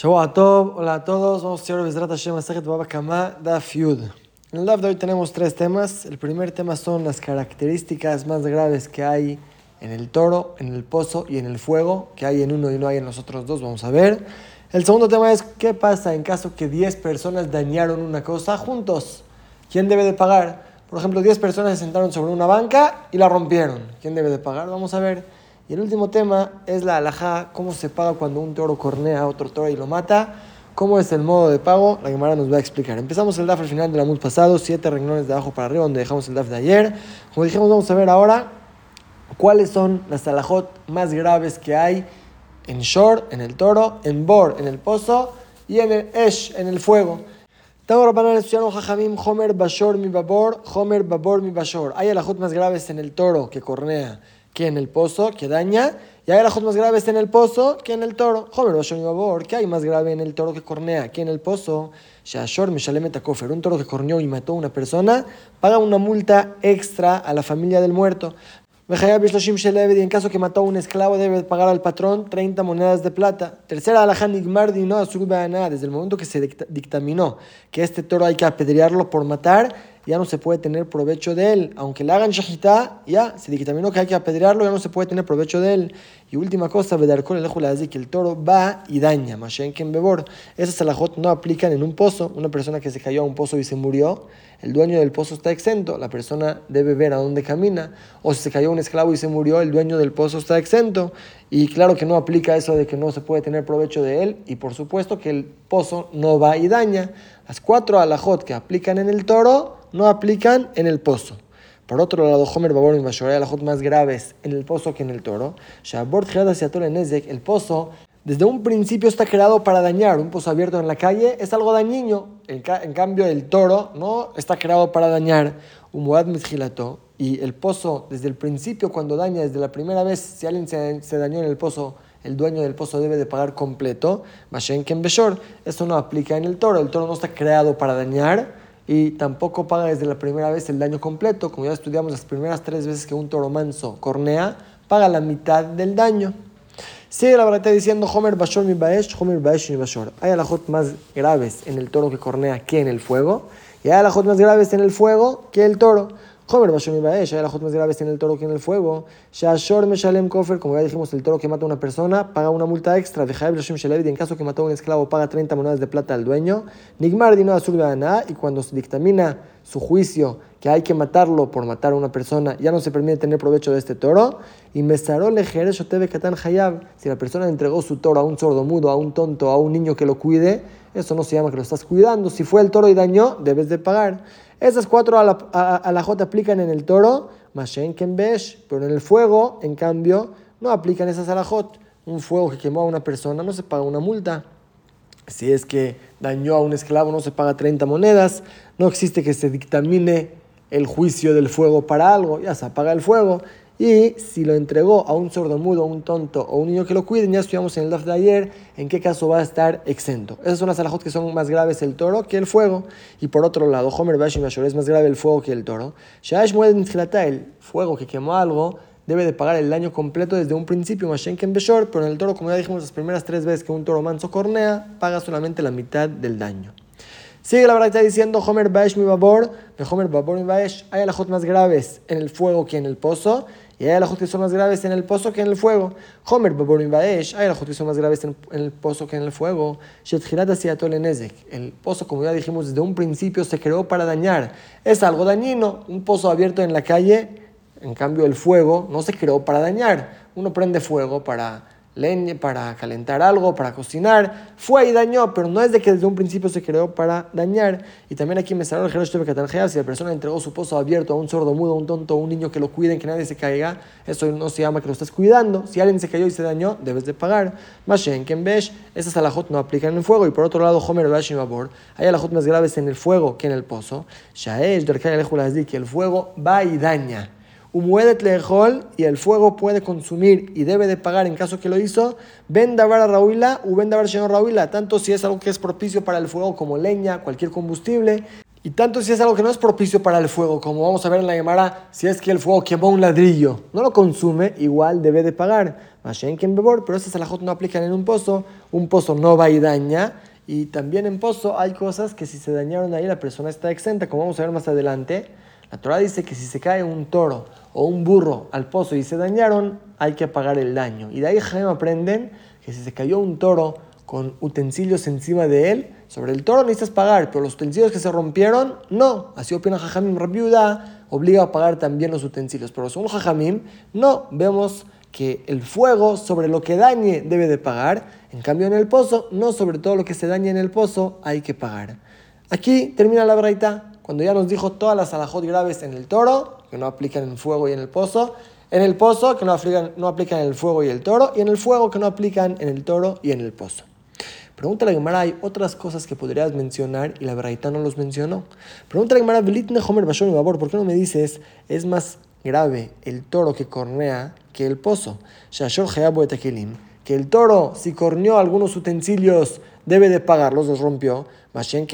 Tov, hola a todos, vamos a estudiar Bezrat Hashem Asajet Baba Kama Daf. En el Daf de hoy tenemos tres temas. El primer tema son las características más graves que hay en el toro, en el pozo y en el fuego, que hay en uno y no hay en los otros dos, vamos a ver. El segundo tema es qué pasa en caso que 10 personas dañaron una cosa juntos. ¿Quién debe de pagar? Por ejemplo, 10 personas se sentaron sobre una banca y la rompieron. ¿Quién debe de pagar? Vamos a ver. Y el último tema es la alhaja, cómo se paga cuando un toro cornea a otro toro y lo mata. ¿Cómo es el modo de pago? La Gemara nos va a explicar. Empezamos el DAF al final del amud pasado, siete renglones de abajo para arriba, donde dejamos el DAF de ayer. Como dijimos, vamos a ver ahora cuáles son las alajot más graves que hay en Shor, en el toro, en Bor, en el pozo y en el Esh, en el fuego. Homer Bashor mi Babor, Homer Babor mi Bashor. Hay alajot más graves en el toro que cornea que en el pozo, que daña, y hay alajot más graves en el pozo que en el toro. Joder, ¿qué hay más grave en el toro que cornea que en el pozo? Shashor Kofer, un toro que corneó y mató a una persona, paga una multa extra a la familia del muerto. Y en caso que mató a un esclavo debe pagar al patrón 30 monedas de plata. Tercera alajá nigmar desde el momento que se dictaminó que este toro hay que apedrearlo por matar, ya no se puede tener provecho de él. Aunque le hagan shahita, ya se dictaminó que hay que apedrearlo, ya no se puede tener provecho de él. Y última cosa, con el que el toro va y daña. Mashenken bebor. Esas alajot no aplican en un pozo. Una persona que se cayó a un pozo y se murió, el dueño del pozo está exento. La persona debe ver a dónde camina. O si se cayó un esclavo y se murió, el dueño del pozo está exento. Y claro que no aplica eso de que no se puede tener provecho de él. Y por supuesto que el pozo no va y daña. Las cuatro alajot que aplican en el toro no aplican en el pozo. Por otro lado, Homer Babor y Mashoray, alajot más graves en el pozo que en el toro. Shabort el pozo desde un principio está creado para dañar. Un pozo abierto en la calle es algo dañino. En, cambio, el toro no está creado para dañar. Un Y el pozo, desde el principio, cuando daña, desde la primera vez, si alguien se, se dañó en el pozo, el dueño del pozo debe de pagar completo. Mashenken Beshor, eso no aplica en el toro. El toro no está creado para dañar y tampoco paga desde la primera vez el daño completo. Como ya estudiamos las primeras tres veces que un toro manso cornea, paga la mitad del daño. Sigue la verdad diciendo Homer Bashor mi Baesh, Homer Baesh mi Bashor. Hay alajot más graves en el toro que cornea que en el fuego. Y hay alajot más graves en el fuego que el toro. Jomer Bashon Ibaesh, hay alajot más graves en el toro que en el fuego. Shashor Meshalem Kofer, como ya dijimos, el toro que mata a una persona paga una multa extra. De Jaib Lashim Shelevid, en caso que mató a un esclavo, paga 30 monedas de plata al dueño. Nigmar Dino Azur y cuando se dictamina su juicio que hay que matarlo por matar a una persona, ya no se permite tener provecho de este toro. Y Mesaró Lejeres Otebe Katan Hayab, si la persona entregó su toro a un sordo mudo, a un tonto, a un niño que lo cuide, eso no se llama que lo estás cuidando. Si fue el toro y dañó, debes de pagar. Esas cuatro a la, J aplican en el toro, Mashen Besh, pero en el fuego, en cambio, no aplican esas alajot. Un fuego que quemó a una persona no se paga una multa. Si es que dañó a un esclavo no se paga 30 monedas. No existe que se dictamine el juicio del fuego para algo, ya se apaga el fuego. Y si lo entregó a un sordomudo, un tonto o un niño que lo cuiden, ya estudiamos en el DAF de ayer en qué caso va a estar exento. Esas son las alajot que son más graves el toro que el fuego. Y por otro lado, Homer Bash Mashor es más grave el fuego que el toro. Shaish el fuego que quemó algo, debe de pagar el daño completo desde un principio, Mashenken Beshor, pero en el toro, como ya dijimos las primeras tres veces que un toro manso cornea, paga solamente la mitad del daño. Sigue la verdad está diciendo Homer Baesh mi babor, de Homer babor mi Baesh, hay alajot más graves en el fuego que en el pozo. Y hay alajot que son más graves en el pozo que en el fuego. Homer Baborim Baesh, hay alajot que son más graves en, el pozo que en el fuego. El pozo, como ya dijimos, desde un principio se creó para dañar. Es algo dañino. Un pozo abierto en la calle, en cambio el fuego no se creó para dañar. Uno prende fuego para leña, para calentar algo, para cocinar. Fue y dañó, pero no es de que desde un principio se creó para dañar. Y también aquí me salió el Jerosh si la persona entregó su pozo abierto a un sordo mudo, a un tonto, a un niño que lo cuiden, que nadie se caiga, eso no se llama que lo estás cuidando. Si alguien se cayó y se dañó, debes de pagar. Mashen, Kembesh, esas alajot no aplican en el fuego. Y por otro lado, Homer Bashim Babor, hay alajot más graves en el fuego que en el pozo. Shaesh, que el fuego va y daña lejol, y el fuego puede consumir y debe de pagar en caso que lo hizo, ven davar a Raúila u ven davar Raúila, tanto si es algo que es propicio para el fuego como leña, cualquier combustible, Y tanto si es algo que no es propicio para el fuego, como vamos a ver en la Gemara, si es que el fuego quemó un ladrillo, no lo consume, igual debe de pagar. Pero esas alajot no aplican en un pozo, un pozo no va y daña. Y también en pozo hay cosas que si se dañaron ahí la persona está exenta, como vamos a ver más adelante. La Torah dice que si se cae un toro o un burro al pozo y se dañaron, hay que pagar el daño. Y de ahí Jaime aprenden que si se cayó un toro con utensilios encima de él, sobre el toro necesitas pagar, pero los utensilios que se rompieron, no. Así opina Jajamim Rabiuda, obliga a pagar también los utensilios. Pero según Jajamim, no. Vemos que el fuego sobre lo que dañe debe de pagar. En cambio, en el pozo, no sobre todo lo que se dañe en el pozo hay que pagar. Aquí termina la braita, cuando ya nos dijo todas las alajot graves en el toro, que no aplican en fuego y en el pozo. En el pozo, que no aplican, no aplican el fuego y el toro. Y en el fuego, que no aplican en el toro y en el pozo. Pregunta la Gemara, hay otras cosas que podrías mencionar y la Beraita no los mencionó. Pregunta la Gemara, Homer Babor, ¿por qué no me dices es más grave el toro que cornea que el pozo? Que el toro, si corneó algunos utensilios, debe de pagarlos, los rompió. En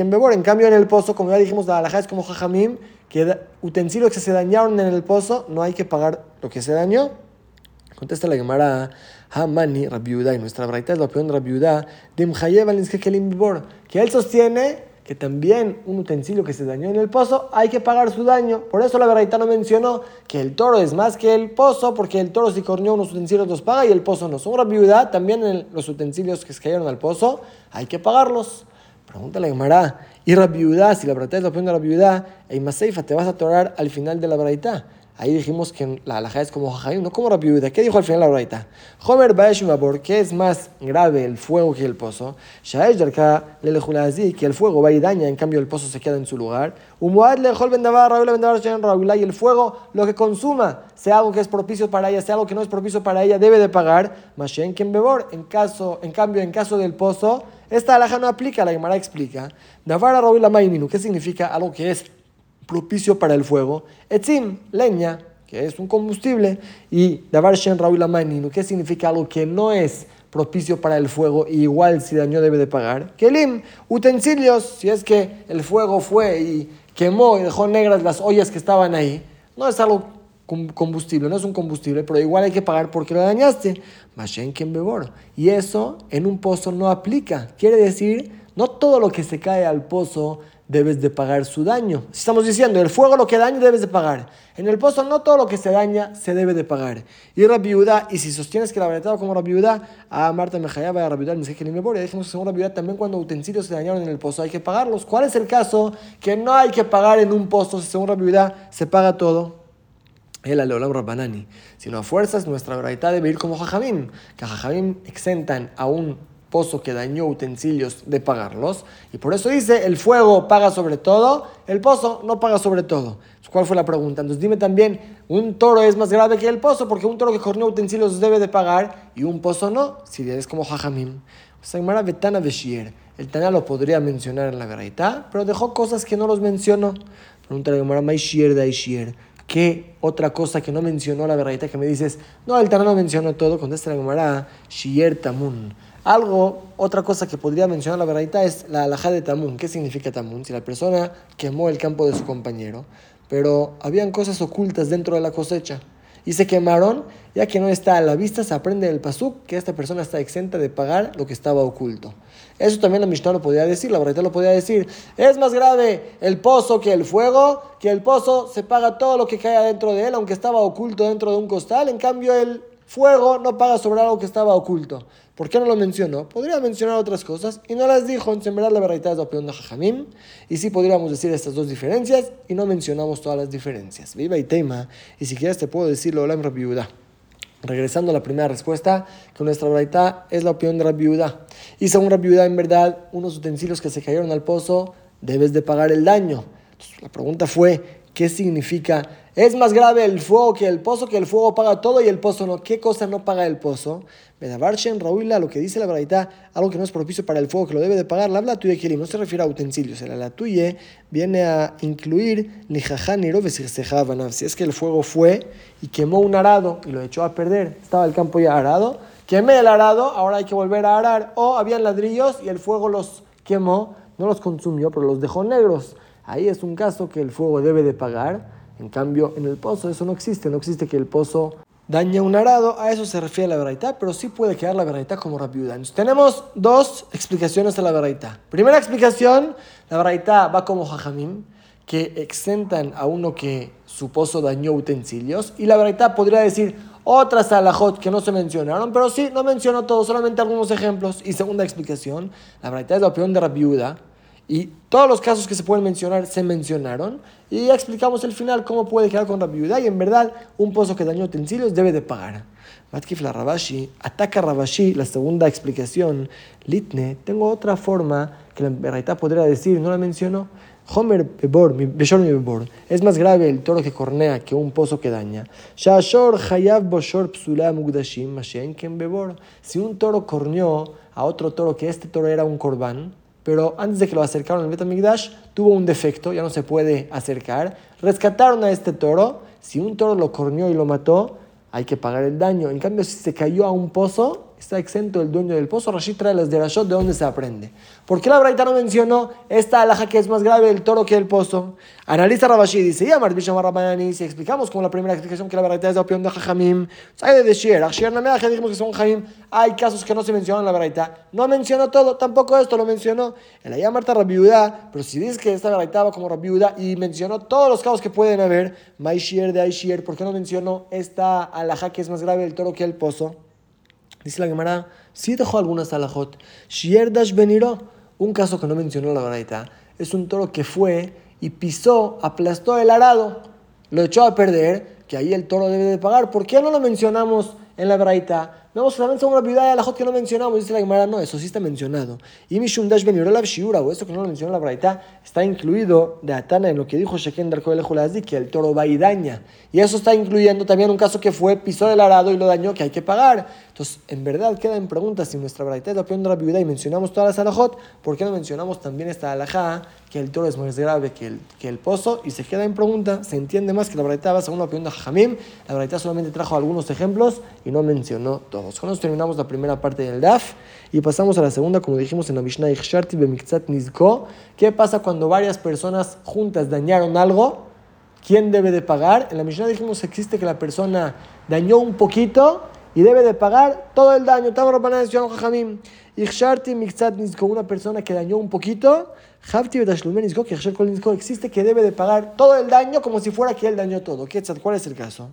cambio, en el pozo, como ya dijimos, la alhaja es como jajamim, que utensilios que se dañaron en el pozo, no hay que pagar lo que se dañó. Contesta la Gemara, Hamani, Rabiuda, y nuestra braita es la opinión de Rabiuda, que él sostiene que también un utensilio que se dañó en el pozo hay que pagar su daño. Por eso la braita no mencionó que el toro es más que el pozo, porque el toro si corneó unos utensilios los paga y el pozo no. Son Rabiuda, también los utensilios que se cayeron al pozo hay que pagarlos. Pregunta la Gemara, y Rabiuda, si la braita es la opinión de y Maseifa, te vas a atorar al final de la braita. Ahí dijimos que la alhaja es como jajayim, no como Rabbi ¿Qué dijo al final la braita? Homer Baeshimabor, ¿qué es más grave el fuego que el pozo? Shaesh Darka Lelejulazi, que el fuego va y daña, en cambio el pozo se queda en su lugar. Umuad Lejol Bendavar, Raúl Bendavar Shen Raúl, y el fuego, lo que consuma, sea algo que es propicio para ella, sea algo que no es propicio para ella, debe de pagar. Mashen Ken Bebor, en, caso, en cambio, en caso del pozo, esta alhaja no aplica, la Gemara explica. Davar Raúl Maiminu, ¿qué significa algo que es propicio para el fuego. Etzim, leña, que es un combustible. Y Davar Shen Raúl ¿qué significa algo que no es propicio para el fuego igual si daño debe de pagar? Kelim, utensilios, si es que el fuego fue y quemó y dejó negras las ollas que estaban ahí, no es algo combustible, no es un combustible, pero igual hay que pagar porque lo dañaste. Mashen Bebor. Y eso en un pozo no aplica. Quiere decir, no todo lo que se cae al pozo debes de pagar su daño. Estamos diciendo, el fuego lo que daña debes de pagar. En el pozo no todo lo que se daña se debe de pagar. Y viuda, y si sostienes que la verdad como viuda, a Marta Mejayaba, a la viuda, que ni memoria, dijimos que según la viuda también cuando utensilios se dañaron en el pozo hay que pagarlos. ¿Cuál es el caso que no hay que pagar en un pozo si según la viuda se paga todo? El aleolam rabbanani. Sino a fuerzas nuestra verdad debe ir como jajamim, que jajamim exentan a un pozo que dañó utensilios de pagarlos. Y por eso dice, el fuego paga sobre todo, el pozo no paga sobre todo. ¿Cuál fue la pregunta? Entonces dime también, un toro es más grave que el pozo, porque un toro que corneó utensilios debe de pagar y un pozo no, si es como jajamim. El Tana lo podría mencionar en la verdad, pero dejó cosas que no los mencionó. Pregunta la Gemara, de ¿Qué otra cosa que no mencionó la verdad que me dices? No, el Tana no mencionó todo. Contesta la Gemara, Shier Tamun. Algo, otra cosa que podría mencionar la verdad es la alhaja de Tamun. ¿Qué significa Tamun? Si la persona quemó el campo de su compañero, pero habían cosas ocultas dentro de la cosecha y se quemaron, ya que no está a la vista, se aprende del pasuk que esta persona está exenta de pagar lo que estaba oculto. Eso también la Mishnah lo podía decir, la verdad lo podía decir. Es más grave el pozo que el fuego, que el pozo se paga todo lo que cae dentro de él, aunque estaba oculto dentro de un costal. En cambio, el fuego no paga sobre algo que estaba oculto. ¿Por qué no lo mencionó? Podría mencionar otras cosas y no las dijo. En verdad, la verdad es la opinión de Jajamim. Y sí podríamos decir estas dos diferencias y no mencionamos todas las diferencias. Viva y tema. Y si quieres, te puedo decirlo, la viuda. Regresando a la primera respuesta, que nuestra verdad es la opinión de la viuda. Y según la viuda, en verdad, unos utensilios que se cayeron al pozo, debes de pagar el daño. la pregunta fue, ¿qué significa es más grave el fuego que el pozo, que el fuego paga todo y el pozo no. ¿Qué cosa no paga el pozo? Bedabarshen, Raúl, lo que dice la verdad, algo que no es propicio para el fuego, que lo debe de pagar, la habla tuya no se refiere a utensilios. El la tuya viene a incluir ni Si es que el fuego fue y quemó un arado y lo echó a perder, estaba el campo ya arado, quemé el arado, ahora hay que volver a arar. O habían ladrillos y el fuego los quemó, no los consumió, pero los dejó negros. Ahí es un caso que el fuego debe de pagar. En cambio, en el pozo eso no existe, no existe que el pozo dañe un arado, a eso se refiere la verdad, pero sí puede quedar la verdad como rapiuda. tenemos dos explicaciones de la verdad. Primera explicación, la verdad va como jajamim, que exentan a uno que su pozo dañó utensilios, y la verdad podría decir, otras alajot que no se mencionaron, pero sí, no menciono todo, solamente algunos ejemplos. Y segunda explicación, la verdad es la opinión de Rabiuda. Y todos los casos que se pueden mencionar se mencionaron. Y ya explicamos el final cómo puede quedar con Rabiuda. Y en verdad, un pozo que dañó utensilios debe de pagar. Matkif la Rabashi, ataca Rabashi, la segunda explicación. Litne, tengo otra forma que la verdad podría decir, no la menciono. Homer Bebor, Beshor Bebor. Es más grave el toro que cornea que un pozo que daña. Shashor Hayav Boshor Psula Mugdashim Mashen Ken Bebor. Si un toro corneó a otro toro que este toro era un corbán, pero antes de que lo acercaron al Betamigdash tuvo un defecto, ya no se puede acercar. Rescataron a este toro. Si un toro lo corneó y lo mató, hay que pagar el daño. En cambio, si se cayó a un pozo, está exento el dueño del pozo. Rashid trae las de Rashot de dónde se aprende. ¿Por qué la Braita no mencionó esta alhaja que es más grave el toro que el pozo? Analiza Rabashi dice, ya si explicamos como la primera explicación que la Braita es de opinión de Jajamim, hay de Shier, Shier Nameach, dijimos que son Jajamim, hay casos que no se mencionan en la Braita. No mencionó todo, tampoco esto lo mencionó. En la ya Marta Rabiuda, pero si dice que esta Braita va como Rabiuda y mencionó todos los casos que pueden haber, Mai Shier de Aishier, ¿por qué no mencionó esta alhaja que es más grave el toro que el pozo? Dice la Gemara, sí dejó algunas alajot. Shierdash Beniro, un caso que no mencionó la Baraita, es un toro que fue y pisó, aplastó el arado, lo echó a perder, que ahí el toro debe de pagar. ¿Por qué no lo mencionamos en la Baraita? No, solamente son una viuda de la que no mencionamos, dice la Gemara, no, eso sí está mencionado. Y Mishum Dash la Shiura, o esto que no lo mencionó la Braita, está incluido de Atana en lo que dijo Sheken Darko el que el toro va y daña. Y eso está incluyendo también un caso que fue, pisó el arado y lo dañó, que hay que pagar. Entonces, en verdad queda en pregunta si nuestra Braita es la opinión de la viuda y mencionamos todas las alajot, ¿por qué no mencionamos también esta alajá, que el toro es más grave que el, que el pozo? Y se queda en pregunta, se entiende más que la Braita va según la opinión de Jamim, la Braita solamente trajo algunos ejemplos y no mencionó todo. Con eso terminamos la primera parte del DAF y pasamos a la segunda, como dijimos en la Mishnah, Nizko. ¿Qué pasa cuando varias personas juntas dañaron algo? ¿Quién debe de pagar? En la Mishnah dijimos existe que la persona dañó un poquito y debe de pagar todo el daño. Una persona que dañó un poquito, existe que debe de pagar todo el daño como si fuera que él dañó todo. ¿Cuál es el caso?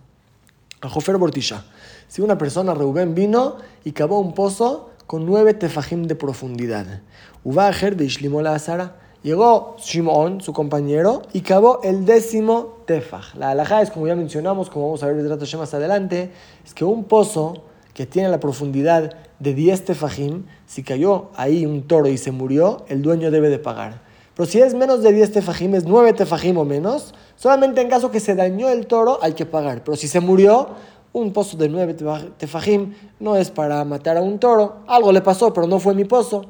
A Bortisha. Si una persona, Reuben, vino y cavó un pozo con nueve tefajim de profundidad. Ubajer de Ishlimola Azara. Llegó Shimon, su compañero, y cavó el décimo tefaj. La alhaja es, como ya mencionamos, como vamos a ver de más adelante, es que un pozo que tiene la profundidad de 10 tefajim, si cayó ahí un toro y se murió, el dueño debe de pagar. Pero si es menos de 10 tefajim, es 9 tefajim o menos, solamente en caso que se dañó el toro hay que pagar. Pero si se murió, un pozo de 9 tefajim no es para matar a un toro. Algo le pasó, pero no fue mi pozo.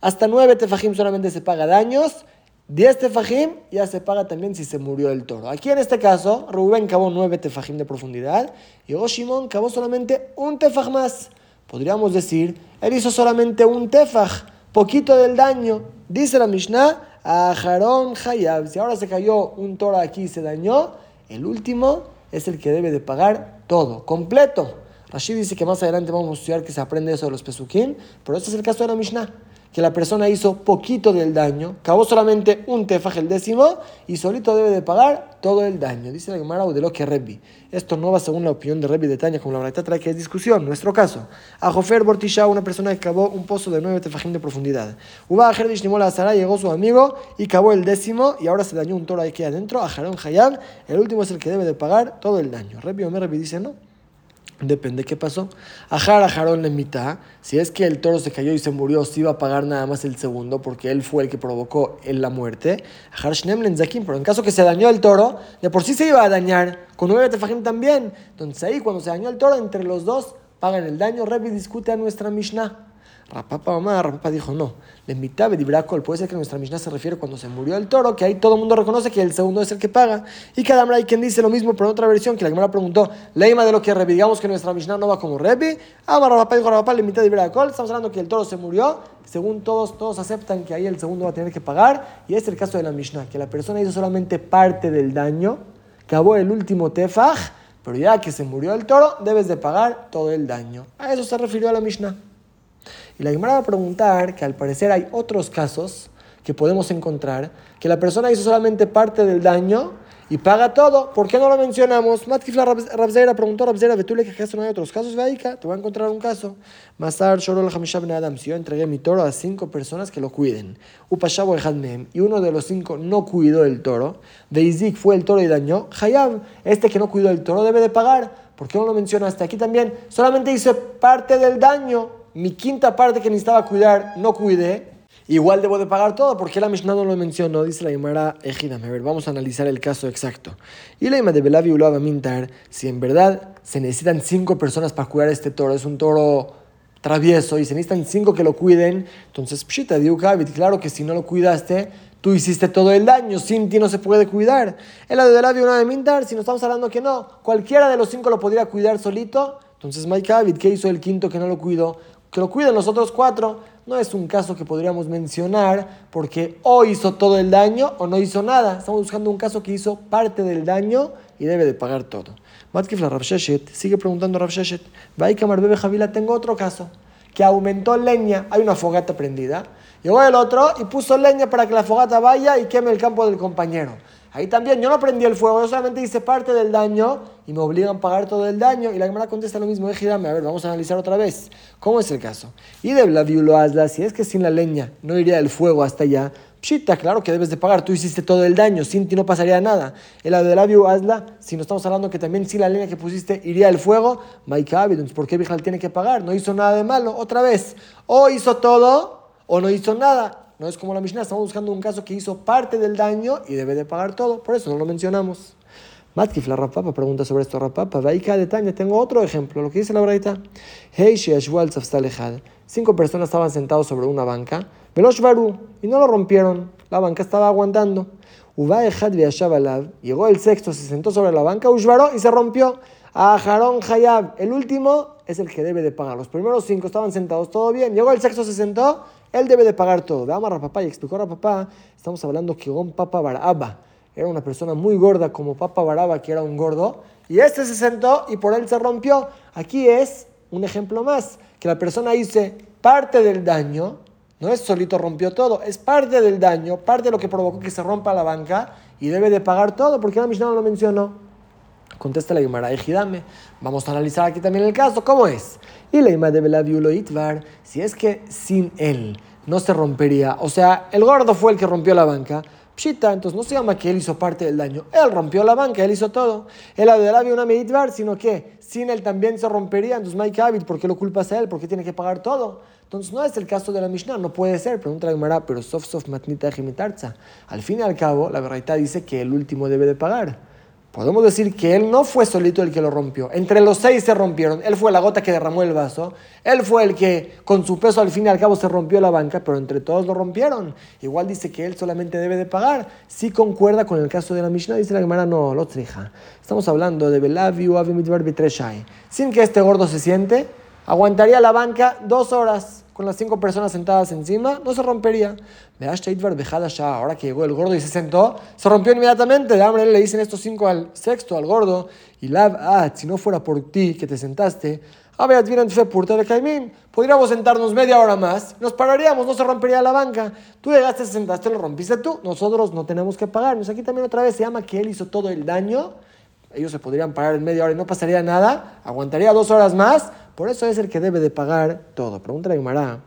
Hasta 9 tefajim solamente se paga daños. 10 tefajim ya se paga también si se murió el toro. Aquí en este caso, Rubén cavó 9 tefajim de profundidad y Oshimon cavó solamente un tefaj más. Podríamos decir, él hizo solamente un tefaj, poquito del daño. Dice la Mishnah, a Jarón Hayab. Si ahora se cayó un toro aquí y se dañó, el último es el que debe de pagar todo, completo. Rashid dice que más adelante vamos a estudiar que se aprende eso de los pesukim, pero este es el caso de la Mishnah, que la persona hizo poquito del daño, acabó solamente un tefaj el décimo y solito debe de pagar todo el daño. Dice la Gemara de lo que Rebbi. Esto no va según la opinión de Rebbi de Tania, como la verdad trae que es discusión. Nuestro caso, a Jofer Bortisha, una persona que cavó un pozo de nueve tefajim de profundidad. Uba a Nimola Zara, llegó su amigo y cavó el décimo y ahora se dañó un toro aquí adentro. A Jarón Hayab, el último es el que debe de pagar todo el daño. Rebbi Omer Rebbi dice no. Depende qué pasó. Ajar ajarón en mitad. Si es que el toro se cayó y se murió, sí iba a pagar nada más el segundo, porque él fue el que provocó la muerte. Ajar shnemlen zakim. Pero en caso que se dañó el toro, de por sí se iba a dañar. Con nueve tefajim también. Entonces ahí, cuando se dañó el toro, entre los dos pagan el daño. Revi discute a nuestra Mishnah. Rapapa mamá, Rapapa dijo no. Le invitaba Dibracol. Puede ser que nuestra Mishnah se refiere cuando se murió el toro, que ahí todo el mundo reconoce que el segundo es el que paga. Y cada hay quien dice lo mismo, pero en otra versión, que la Gemara preguntó, Leima de lo que Rebi, digamos que nuestra Mishnah no va como Rebi. Ah, Rapapa dijo Rapapa, le invitaba Dibracol. Estamos hablando que el toro se murió. Según todos, todos aceptan que ahí el segundo va a tener que pagar. Y es el caso de la Mishnah, que la persona hizo solamente parte del daño, acabó el último tefaj, pero ya que se murió el toro, debes de pagar todo el daño. A eso se refirió a la Mishnah. Y la Gemara va a preguntar que al parecer hay otros casos que podemos encontrar, que la persona hizo solamente parte del daño y paga todo. ¿Por qué no lo mencionamos? Matkifla Rabzeira preguntó a Rabzeira, ¿Betule que acaso no hay otros casos? Veika, te voy a encontrar un caso. Masar Shorol Hamishab Adam, si yo entregué mi toro a cinco personas que lo cuiden. Upashabo Hadmem, y uno de los cinco no cuidó el toro. Deizik fue el toro y dañó. Hayab, este que no cuidó el toro debe de pagar. ¿Por qué no lo mencionaste aquí también? Solamente hice parte del daño mi quinta parte que necesitaba cuidar no cuidé, igual debo de pagar todo. porque la Mishnah no lo mencionó? Dice la Gemara Ejidam. A ver, vamos a analizar el caso exacto. Y la Gemara de Belavi Ulava Mintar, si en verdad se necesitan cinco personas para cuidar este toro, es un toro travieso y se necesitan cinco que lo cuiden, entonces Pshita, Diukavit, claro que si no lo cuidaste, tú hiciste todo el daño, sin ti no se puede cuidar. El lado de Belavi de Mintar, si nos estamos hablando que no, cualquiera de los cinco lo podría cuidar solito, entonces Mike ¿qué hizo el quinto que no lo cuidó? Que lo cuiden los otros cuatro, no es un caso que podríamos mencionar porque o hizo todo el daño o no hizo nada. Estamos buscando un caso que hizo parte del daño y debe de pagar todo. Matkif la sigue preguntando a Sheshet, Kamar Bebe Javila, tengo otro caso, que aumentó leña, hay una fogata prendida, llegó el otro y puso leña para que la fogata vaya y queme el campo del compañero. Ahí también yo no prendí el fuego, yo solamente hice parte del daño y me obligan a pagar todo el daño. Y la Gemara contesta lo mismo, déjame, a ver, vamos a analizar otra vez. ¿Cómo es el caso? Y de la lo hazla, si es que sin la leña no iría el fuego hasta allá, pshita, claro que debes de pagar, tú hiciste todo el daño, sin ti no pasaría nada. El de la hazla, si no estamos hablando que también sin la leña que pusiste iría el fuego, entonces ¿por qué Bijal tiene que pagar? No hizo nada de malo, otra vez. O hizo todo o no hizo nada. No es como la Mishnah, estamos buscando un caso que hizo parte del daño y debe de pagar todo, por eso no lo mencionamos. Matkif, la rapapa, pregunta sobre esto rapapa. Vaika de Tanya, tengo otro ejemplo, lo que dice la braita. Cinco personas estaban sentados sobre una banca, Velosh Baru, y no lo rompieron. La banca estaba aguantando. Llegó el sexto, se sentó sobre la banca, Ushvaro, y se rompió. A Harón Hayab, el último es el que debe de pagar. Los primeros cinco estaban sentados, todo bien. Llegó el sexto, se sentó, él debe de pagar todo. Veamos a papá y explicó a papá, estamos hablando que un Papa Baraba era una persona muy gorda como Papa Baraba, que era un gordo, y este se sentó y por él se rompió. Aquí es un ejemplo más, que la persona hizo parte del daño, no es solito rompió todo, es parte del daño, parte de lo que provocó que se rompa la banca y debe de pagar todo, porque la Mishnah no lo mencionó. Contesta la Yumara, Ejidame. Vamos a analizar aquí también el caso. ¿Cómo es? Y la Yumara de Itvar, si es que sin él no se rompería, o sea, el gordo fue el que rompió la banca, Pshita, entonces no se llama que él hizo parte del daño. Él rompió la banca, él hizo todo. El había una meditvar, sino que sin él también se rompería. Entonces, Mike Abid, ¿por qué lo culpas a él? ¿Por qué tiene que pagar todo? Entonces, no es el caso de la Mishnah, no puede ser. Pregunta la Gemara, pero sof sof matnita Al fin y al cabo, la verdad dice que el último debe de pagar. Podemos decir que él no fue solito el que lo rompió. Entre los seis se rompieron. Él fue la gota que derramó el vaso. Él fue el que con su peso al fin y al cabo se rompió la banca, pero entre todos lo rompieron. Igual dice que él solamente debe de pagar. Si concuerda con el caso de la Mishnah, dice la Gemara, no, lo trija. Estamos hablando de Belaviu Avimidvar Bitreshai. Sin que este gordo se siente, aguantaría la banca dos horas con las cinco personas sentadas encima, no se rompería. Ahora que llegó el gordo y se sentó, se rompió inmediatamente. De hambre le dicen estos cinco al sexto, al gordo. Y Lab, ah, si no fuera por ti que te sentaste, podríamos sentarnos media hora más, nos pararíamos, no se rompería la banca. Tú llegaste, se sentaste, lo rompiste tú. Nosotros no tenemos que pagarnos. Aquí también otra vez se llama que él hizo todo el daño. Ellos se podrían parar en media hora y no pasaría nada. Aguantaría dos horas más por eso es el que debe de pagar todo. Pregunta a Guimara,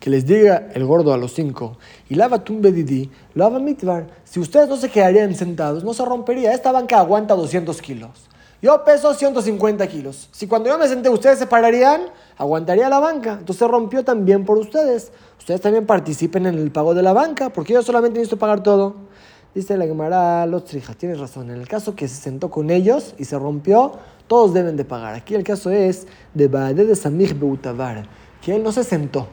que les diga el gordo a los cinco, y lava tumbedidi, lava mitvar, si ustedes no se quedarían sentados, no se rompería. Esta banca aguanta 200 kilos. Yo peso 150 kilos. Si cuando yo me senté ustedes se pararían, aguantaría la banca. Entonces se rompió también por ustedes. Ustedes también participen en el pago de la banca, porque yo solamente necesito pagar todo. Dice la Gemara, los trijas, tienes razón. En el caso que se sentó con ellos y se rompió, todos deben de pagar. Aquí el caso es de Baade de Samich Beutavar, que él no se sentó.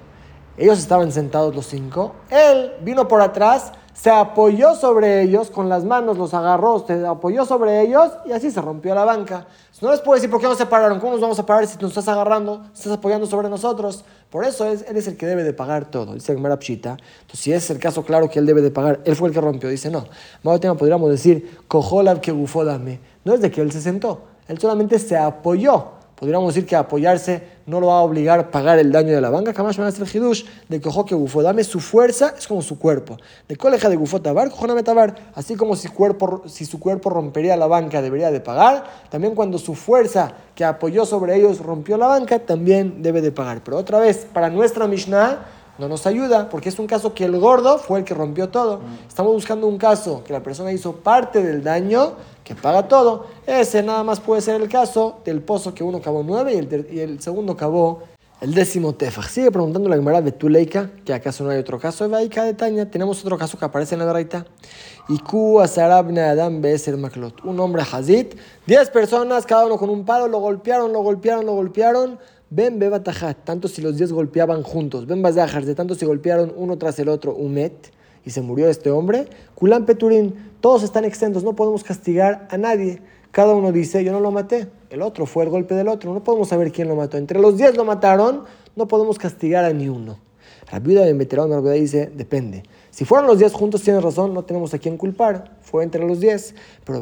Ellos estaban sentados los cinco. Él vino por atrás, se apoyó sobre ellos, con las manos los agarró, se apoyó sobre ellos y así se rompió la banca. No les puedo decir por qué no se pararon, cómo nos vamos a parar si nos estás agarrando, estás apoyando sobre nosotros. Por eso es, él es el que debe de pagar todo, dice Pshita. Entonces, si es el caso claro que él debe de pagar, él fue el que rompió, dice no. Más podríamos decir, cojolab que bufó dame. No es de que él se sentó, él solamente se apoyó podríamos decir que apoyarse no lo va a obligar a pagar el daño de la banca. Jamás van a ser hidush de que que gufo. Dame su fuerza, es como su cuerpo. De coleja de gufo tabar, tabar. Así como si, cuerpo, si su cuerpo rompería la banca, debería de pagar. También cuando su fuerza que apoyó sobre ellos rompió la banca, también debe de pagar. Pero otra vez, para nuestra Mishnah, no nos ayuda porque es un caso que el gordo fue el que rompió todo. Estamos buscando un caso que la persona hizo parte del daño, que paga todo. Ese nada más puede ser el caso del pozo que uno cavó nueve y el, y el segundo cavó el décimo tefaj. Sigue preguntando la Gemara de Tuleika, que acaso no hay otro caso. de Baika de Taña, tenemos otro caso que aparece en la Braita. Asarabna Adam el Maklot. Un hombre Hazit, diez personas, cada uno con un palo, lo golpearon, lo golpearon, lo golpearon Ben Bebatajat, tanto si los diez golpeaban juntos, Ben Bazahar, de tanto si golpearon uno tras el otro, Umet, y se murió este hombre, Kulan Peturín, todos están exentos, no podemos castigar a nadie. Cada uno dice, yo no lo maté, el otro fue el golpe del otro, no podemos saber quién lo mató. Entre los diez lo mataron, no podemos castigar a ni uno. La viuda de Veterano dice, depende. Si fueron los diez juntos, tienes razón, no tenemos a quién culpar. Fue entre los diez. Pero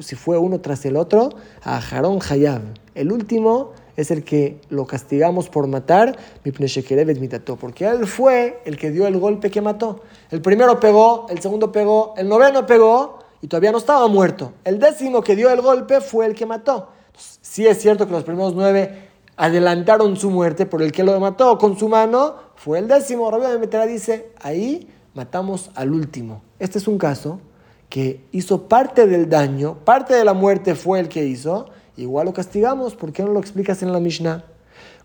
si fue uno tras el otro, a Jarón Hayab. El último es el que lo castigamos por matar, porque él fue el que dio el golpe que mató. El primero pegó, el segundo pegó, el noveno pegó y todavía no estaba muerto. El décimo que dio el golpe fue el que mató. sí es cierto que los primeros nueve adelantaron su muerte, por el que lo mató con su mano fue el décimo. Rabbi de Metera dice, ahí matamos al último. Este es un caso que hizo parte del daño, parte de la muerte fue el que hizo, igual lo castigamos, ¿por qué no lo explicas en la Mishnah?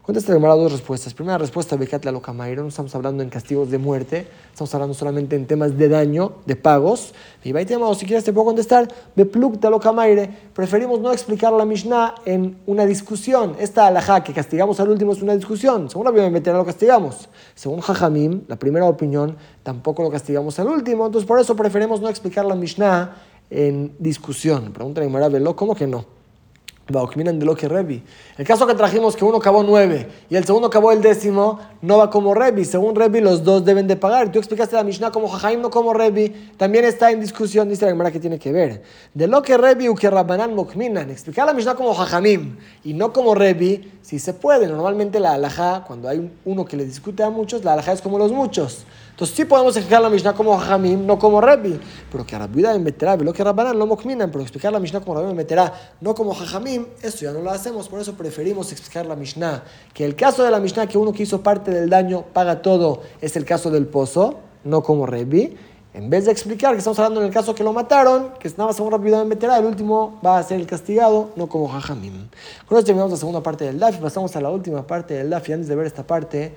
Contesta Gemara dos respuestas. Primera respuesta, Bekatla Lokamaira, no estamos hablando en castigos de muerte, estamos hablando solamente en temas de daño, de pagos. Y o si quieres te puedo contestar, Beplukta Lokamaire, preferimos no explicar la Mishnah en una discusión. Esta alajá que castigamos al último es una discusión. Según la Biblia lo castigamos. Según Jajamim, la primera opinión, tampoco lo castigamos al último. Entonces por eso preferimos no explicar la Mishnah en discusión. Pregunta Gemara ¿cómo que no? De que Revi. El caso que trajimos que uno acabó nueve y el segundo acabó el décimo, no va como Revi. Según Revi, los dos deben de pagar. Tú explicaste la Mishnah como Jajaim, no como Revi. También está en discusión, dice la Gemara que tiene que ver. De lo que Revi u que Rabbanan Mokminan. Explicar la Mishnah como Jajamim y no como Revi, si se puede. Normalmente la alajá, cuando hay uno que le discute a muchos, la alajá es como los muchos. Entonces sí podemos explicar la Mishnah como Hamim, no como Rebbi. Pero que Rabbi me meterá, lo que Rabbanan no mokminan, pero explicar la Mishnah como Rabbi me meterá, no como Jajamim, eso ya no lo hacemos. Por eso preferimos explicar la Mishnah. Que el caso de la Mishnah, que uno que hizo parte del daño paga todo, es el caso del pozo, no como Rebbi. En vez de explicar que estamos hablando en el caso que lo mataron, que nada más Rabbi me meterá, el último va a ser el castigado, no como Jajamim. Con esto terminamos la segunda parte del DAF y pasamos a la última parte del DAF. Y antes de ver esta parte,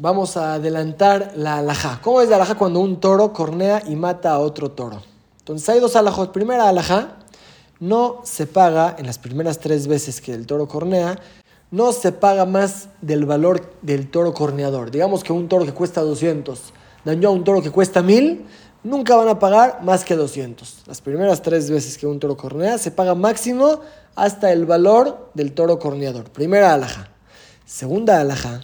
vamos a adelantar la alhaja. ¿Cómo es la alhaja cuando un toro cornea y mata a otro toro? Entonces hay dos alajos. Primera alhaja, no se paga en las primeras tres veces que el toro cornea, no se paga más del valor del toro corneador. Digamos que un toro que cuesta 200 dañó a un toro que cuesta 1000, nunca van a pagar más que 200. Las primeras tres veces que un toro cornea se paga máximo hasta el valor del toro corneador. Primera alhaja. Segunda alhaja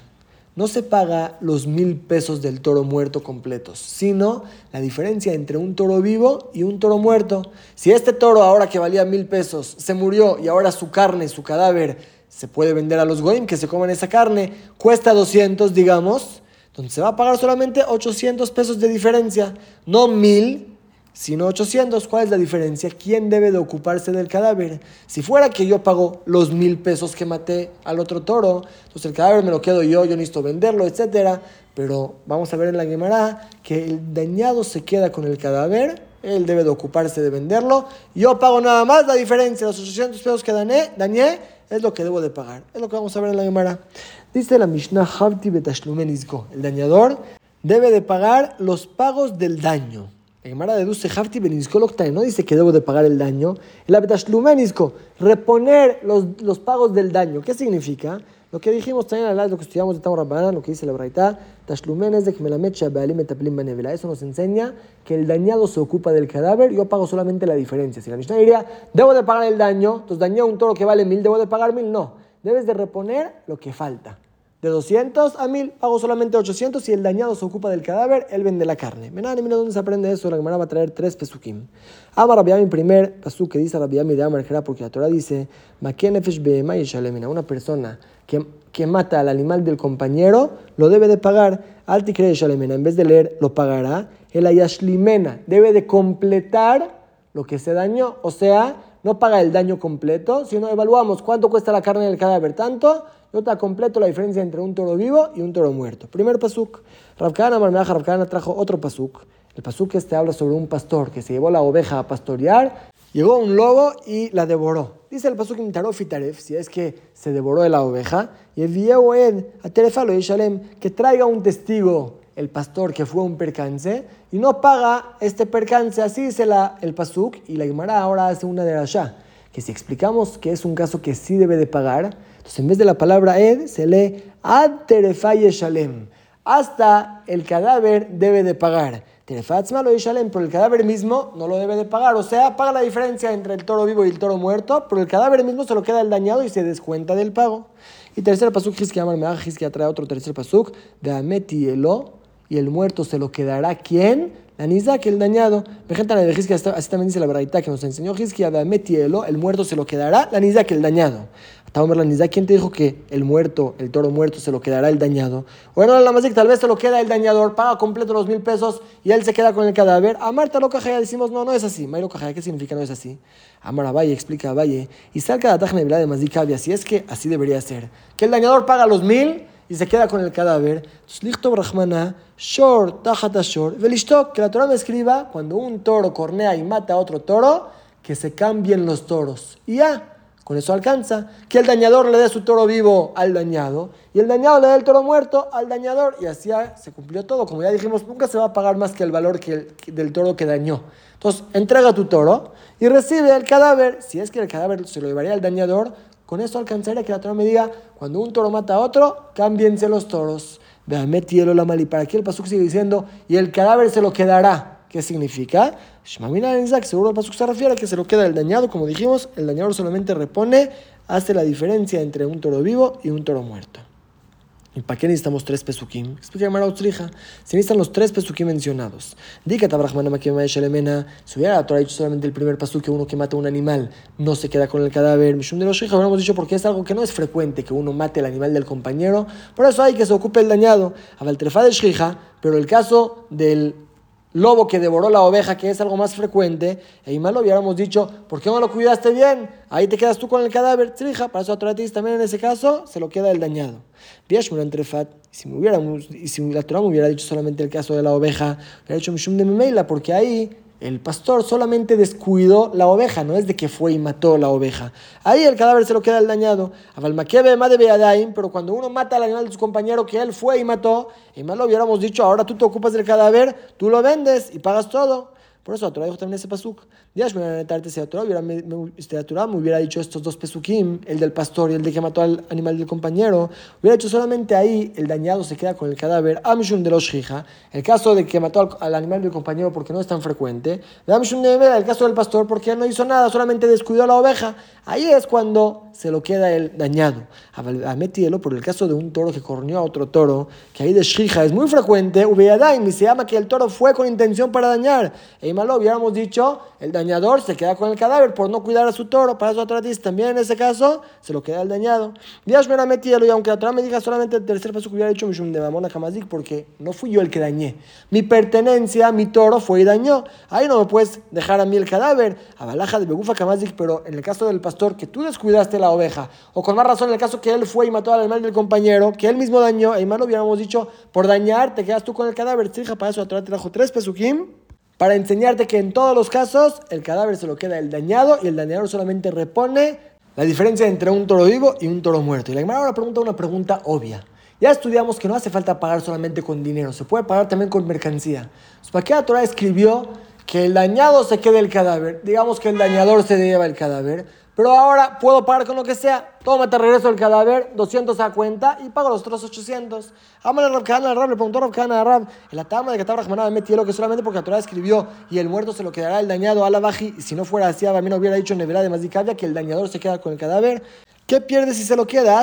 no se paga los mil pesos del toro muerto completos, sino la diferencia entre un toro vivo y un toro muerto. Si este toro ahora que valía mil pesos se murió y ahora su carne, su cadáver, se puede vender a los goim que se coman esa carne, cuesta 200, digamos, entonces se va a pagar solamente 800 pesos de diferencia, no mil sino 800. ¿Cuál es la diferencia? ¿Quién debe de ocuparse del cadáver? Si fuera que yo pago los mil pesos que maté al otro toro, entonces el cadáver me lo quedo yo, yo necesito venderlo, etc. Pero vamos a ver en la Gemara que el dañado se queda con el cadáver, él debe de ocuparse de venderlo. Yo pago nada más la diferencia, los 800 pesos que dañé, dañé es lo que debo de pagar. Es lo que vamos a ver en la Gemara. Dice la Mishnah Havti El dañador debe de pagar los pagos del daño. La deduce Hafti no dice que debo de pagar el daño. El Abetashlumenisco, reponer los, los pagos del daño. ¿Qué significa? Lo que dijimos también lo que estudiamos de Tamar lo que dice la Braita, Tashlumen de que me la mecha Eso nos enseña que el dañado se ocupa del cadáver, yo pago solamente la diferencia. Si la Mishnah diría, debo de pagar el daño, entonces dañé un toro que vale mil, debo de pagar mil, no. Debes de reponer lo que falta. De 200 a 1000 pago solamente 800 y el dañado se ocupa del cadáver, él vende la carne. Mira, mira dónde se aprende eso. La Gemara va a traer tres pesukim. Ama mi primer pasuk que dice Rabiami de Amar porque la Torah dice: Una persona que, que mata al animal del compañero lo debe de pagar. Alti Shalemena, en vez de leer, lo pagará. El Ayashlimena debe de completar lo que se dañó. O sea, no paga el daño completo, sino evaluamos cuánto cuesta la carne del cadáver. Tanto yo te completo la diferencia entre un toro vivo y un toro muerto. Primer pasuk. Rabkana Marmeaja Rabkana trajo otro pasuk. El pasuk este habla sobre un pastor que se llevó la oveja a pastorear. Llegó un lobo y la devoró. Dice el pasuk en Tarof si es que se devoró de la oveja. Y el que traiga un testigo, el pastor, que fue un percance, y no paga este percance. Así dice la, el pasuk, y la Guimara ahora hace una de allá. Que si explicamos que es un caso que sí debe de pagar, entonces, en vez de la palabra ed, se lee ad shalem. Hasta el cadáver debe de pagar. Terefatzma lo shalem, pero el cadáver mismo no lo debe de pagar. O sea, paga la diferencia entre el toro vivo y el toro muerto, pero el cadáver mismo se lo queda el dañado y se descuenta del pago. Y tercer pasuk, Hizkia Amar Hizkia trae otro tercer pasuk, de Ameti Elo, y el muerto se lo quedará quién? La Nizak, el dañado. Así también dice la verdad que nos enseñó Hizkia, de el muerto se lo quedará, la Nizak, el dañado. ¿quién te dijo que el muerto, el toro muerto, se lo quedará el dañado? Bueno, la que tal vez se lo queda el dañador, paga completo los mil pesos y él se queda con el cadáver. A Marta lo cajaya decimos, no, no es así. Mayro cajaya, ¿qué significa no es así? Amar a Valle, explica a Valle. Y salga la tajna de Mazicabia, si es que así debería ser. Que el dañador paga los mil y se queda con el cadáver. Shor, Shor, Velishtok, que la Torah me escriba, cuando un toro cornea y mata a otro toro, que se cambien los toros. Y ya. Con eso alcanza que el dañador le dé su toro vivo al dañado y el dañado le dé el toro muerto al dañador y así se cumplió todo. Como ya dijimos, nunca se va a pagar más que el valor que del toro que dañó. Entonces, entrega tu toro y recibe el cadáver. Si es que el cadáver se lo llevaría al dañador, con eso alcanzaría que la toro me diga, cuando un toro mata a otro, cámbiense los toros. Vean, metielo la mal y para aquí el pasuk sigue diciendo, y el cadáver se lo quedará. ¿Qué significa? seguro el paso se refiere a que se lo queda el dañado, como dijimos, el dañador solamente repone, hace la diferencia entre un toro vivo y un toro muerto. ¿Y para qué necesitamos tres pesukim? Explica Mara Utzrija. Se necesitan los tres pesukim mencionados. Diga Tabrahmana si hubiera la Torah dicho solamente el primer pasuk que uno que mata un animal no se queda con el cadáver. Mishum de los habríamos dicho porque es algo que no es frecuente que uno mate el animal del compañero. Por eso hay que se ocupe el dañado. Avaltrefa de Shija, pero el caso del lobo que devoró la oveja, que es algo más frecuente, e lo hubiéramos dicho, ¿por qué no lo cuidaste bien? Ahí te quedas tú con el cadáver, trija, para eso a también en ese caso se lo queda el dañado. entre fat, si, me si la Torah me hubiera dicho solamente el caso de la oveja, hubiera dicho de porque ahí el pastor solamente descuidó la oveja, no es de que fue y mató la oveja. Ahí el cadáver se lo queda el dañado. Pero cuando uno mata al animal de su compañero que él fue y mató, y más lo hubiéramos dicho, ahora tú te ocupas del cadáver, tú lo vendes y pagas todo. Por eso la Torah dijo también ese pasuk. Dios me hubiera dicho estos dos pesukim, el del pastor y el de que mató al animal del compañero. Hubiera dicho solamente ahí, el dañado se queda con el cadáver. Amshun de los el caso de que mató al, animal del compañero porque no es tan frecuente. Amshun de el caso del pastor porque no hizo nada, solamente descuidó a la oveja. Ahí es cuando se lo queda el dañado. Metielo por el caso de un toro que corneó a otro toro, que ahí de Shija es muy frecuente, y se llama que el toro fue con intención para dañar. E malo hubiéramos dicho, el dañador se queda con el cadáver por no cuidar a su toro. Para eso otra dice, también en ese caso se lo queda el dañado. Dios me metielo y aunque la Torah me diga solamente el tercer paso que hubiera dicho Mishum de Mamona Kamazik, porque no fui yo el que dañé. Mi pertenencia, mi toro fue y dañó. Ahí no me puedes dejar a mí el cadáver. A Balaja de Begufa Kamazik, pero en el caso del pastor que tú descuidaste la oveja, o con más razón en el caso que él fue y mató al animal del compañero, que él mismo dañó, y más lo hubiéramos dicho, por dañar te quedas tú con el cadáver. Trija, para eso la Torah te trajo tres pesukim para enseñarte que en todos los casos el cadáver se lo queda el dañado y el dañador solamente repone la diferencia entre un toro vivo y un toro muerto. Y la Gemara ahora pregunta una pregunta obvia. Ya estudiamos que no hace falta pagar solamente con dinero, se puede pagar también con mercancía. ¿Para qué la Torah escribió que el dañado se quede el cadáver. Digamos que el dañador se lleva el cadáver. Pero ahora puedo pagar con lo que sea. Toma, te regreso el cadáver, 200 a cuenta y pago los otros 800. Amale Rab Kahana Rab, le preguntó Rab Kahana Rab, el atama de Katab Rahmanah me que solamente porque la Torah escribió y el muerto se lo quedará el dañado a la baji. Y si no fuera así, a mí no hubiera dicho en Neverá de Mazikavia que el dañador se queda con el cadáver. ¿Qué pierde si se lo queda?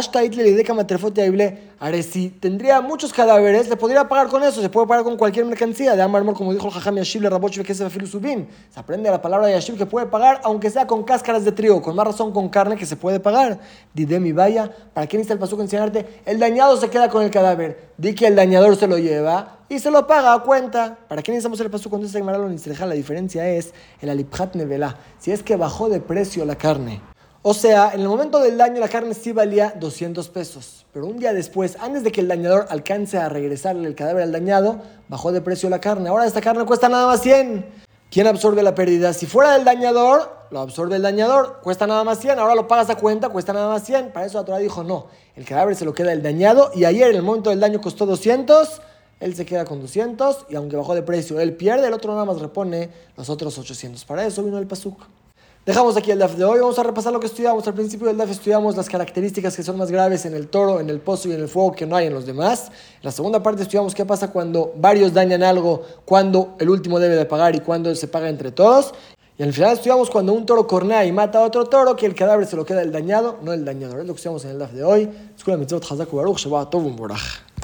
Ahora, si tendría muchos cadáveres, le podría pagar con eso. Se puede pagar con cualquier mercancía. De Amar como dijo el Jajam Yashib, le Raboch, que se subin. Se aprende la palabra de Yashib que puede pagar, aunque sea con cáscaras de trigo. Con más razón, con carne que se puede pagar. Didemi vaya. ¿Para qué necesita el paso enseñarte? El dañado se queda con el cadáver. Di que el dañador se lo lleva y se lo paga a cuenta. ¿Para qué necesitamos el paso cuando se La diferencia es el aliphat nevela. Si es que bajó de precio la carne o sea, en el momento del daño la carne sí valía 200 pesos, pero un día después, antes de que el dañador alcance a regresarle el cadáver al dañado, bajó de precio la carne. Ahora esta carne cuesta nada más 100. ¿Quién absorbe la pérdida? Si fuera del dañador, lo absorbe el dañador, cuesta nada más 100, ahora lo pagas a cuenta, cuesta nada más 100. Para eso la Torah dijo, no, el cadáver se lo queda el dañado y ayer en el momento del daño costó 200, él se queda con 200 y aunque bajó de precio, él pierde, el otro nada más repone los otros 800. Para eso vino el pasuk. Dejamos aquí el DAF de hoy. Vamos a repasar lo que estudiamos. Al principio del DAF estudiamos las características que son más graves en el toro, en el pozo y en el fuego que no hay en los demás. En la segunda parte estudiamos qué pasa cuando varios dañan algo, cuando el último debe de pagar y cuando se paga entre todos. Y al final estudiamos cuando un toro cornea y mata a otro toro, que el cadáver se lo queda el dañado, no el dañador. Es lo que estudiamos en el DAF de hoy. Escuela Mitzvot Hazak Baruch Shabbat Borach.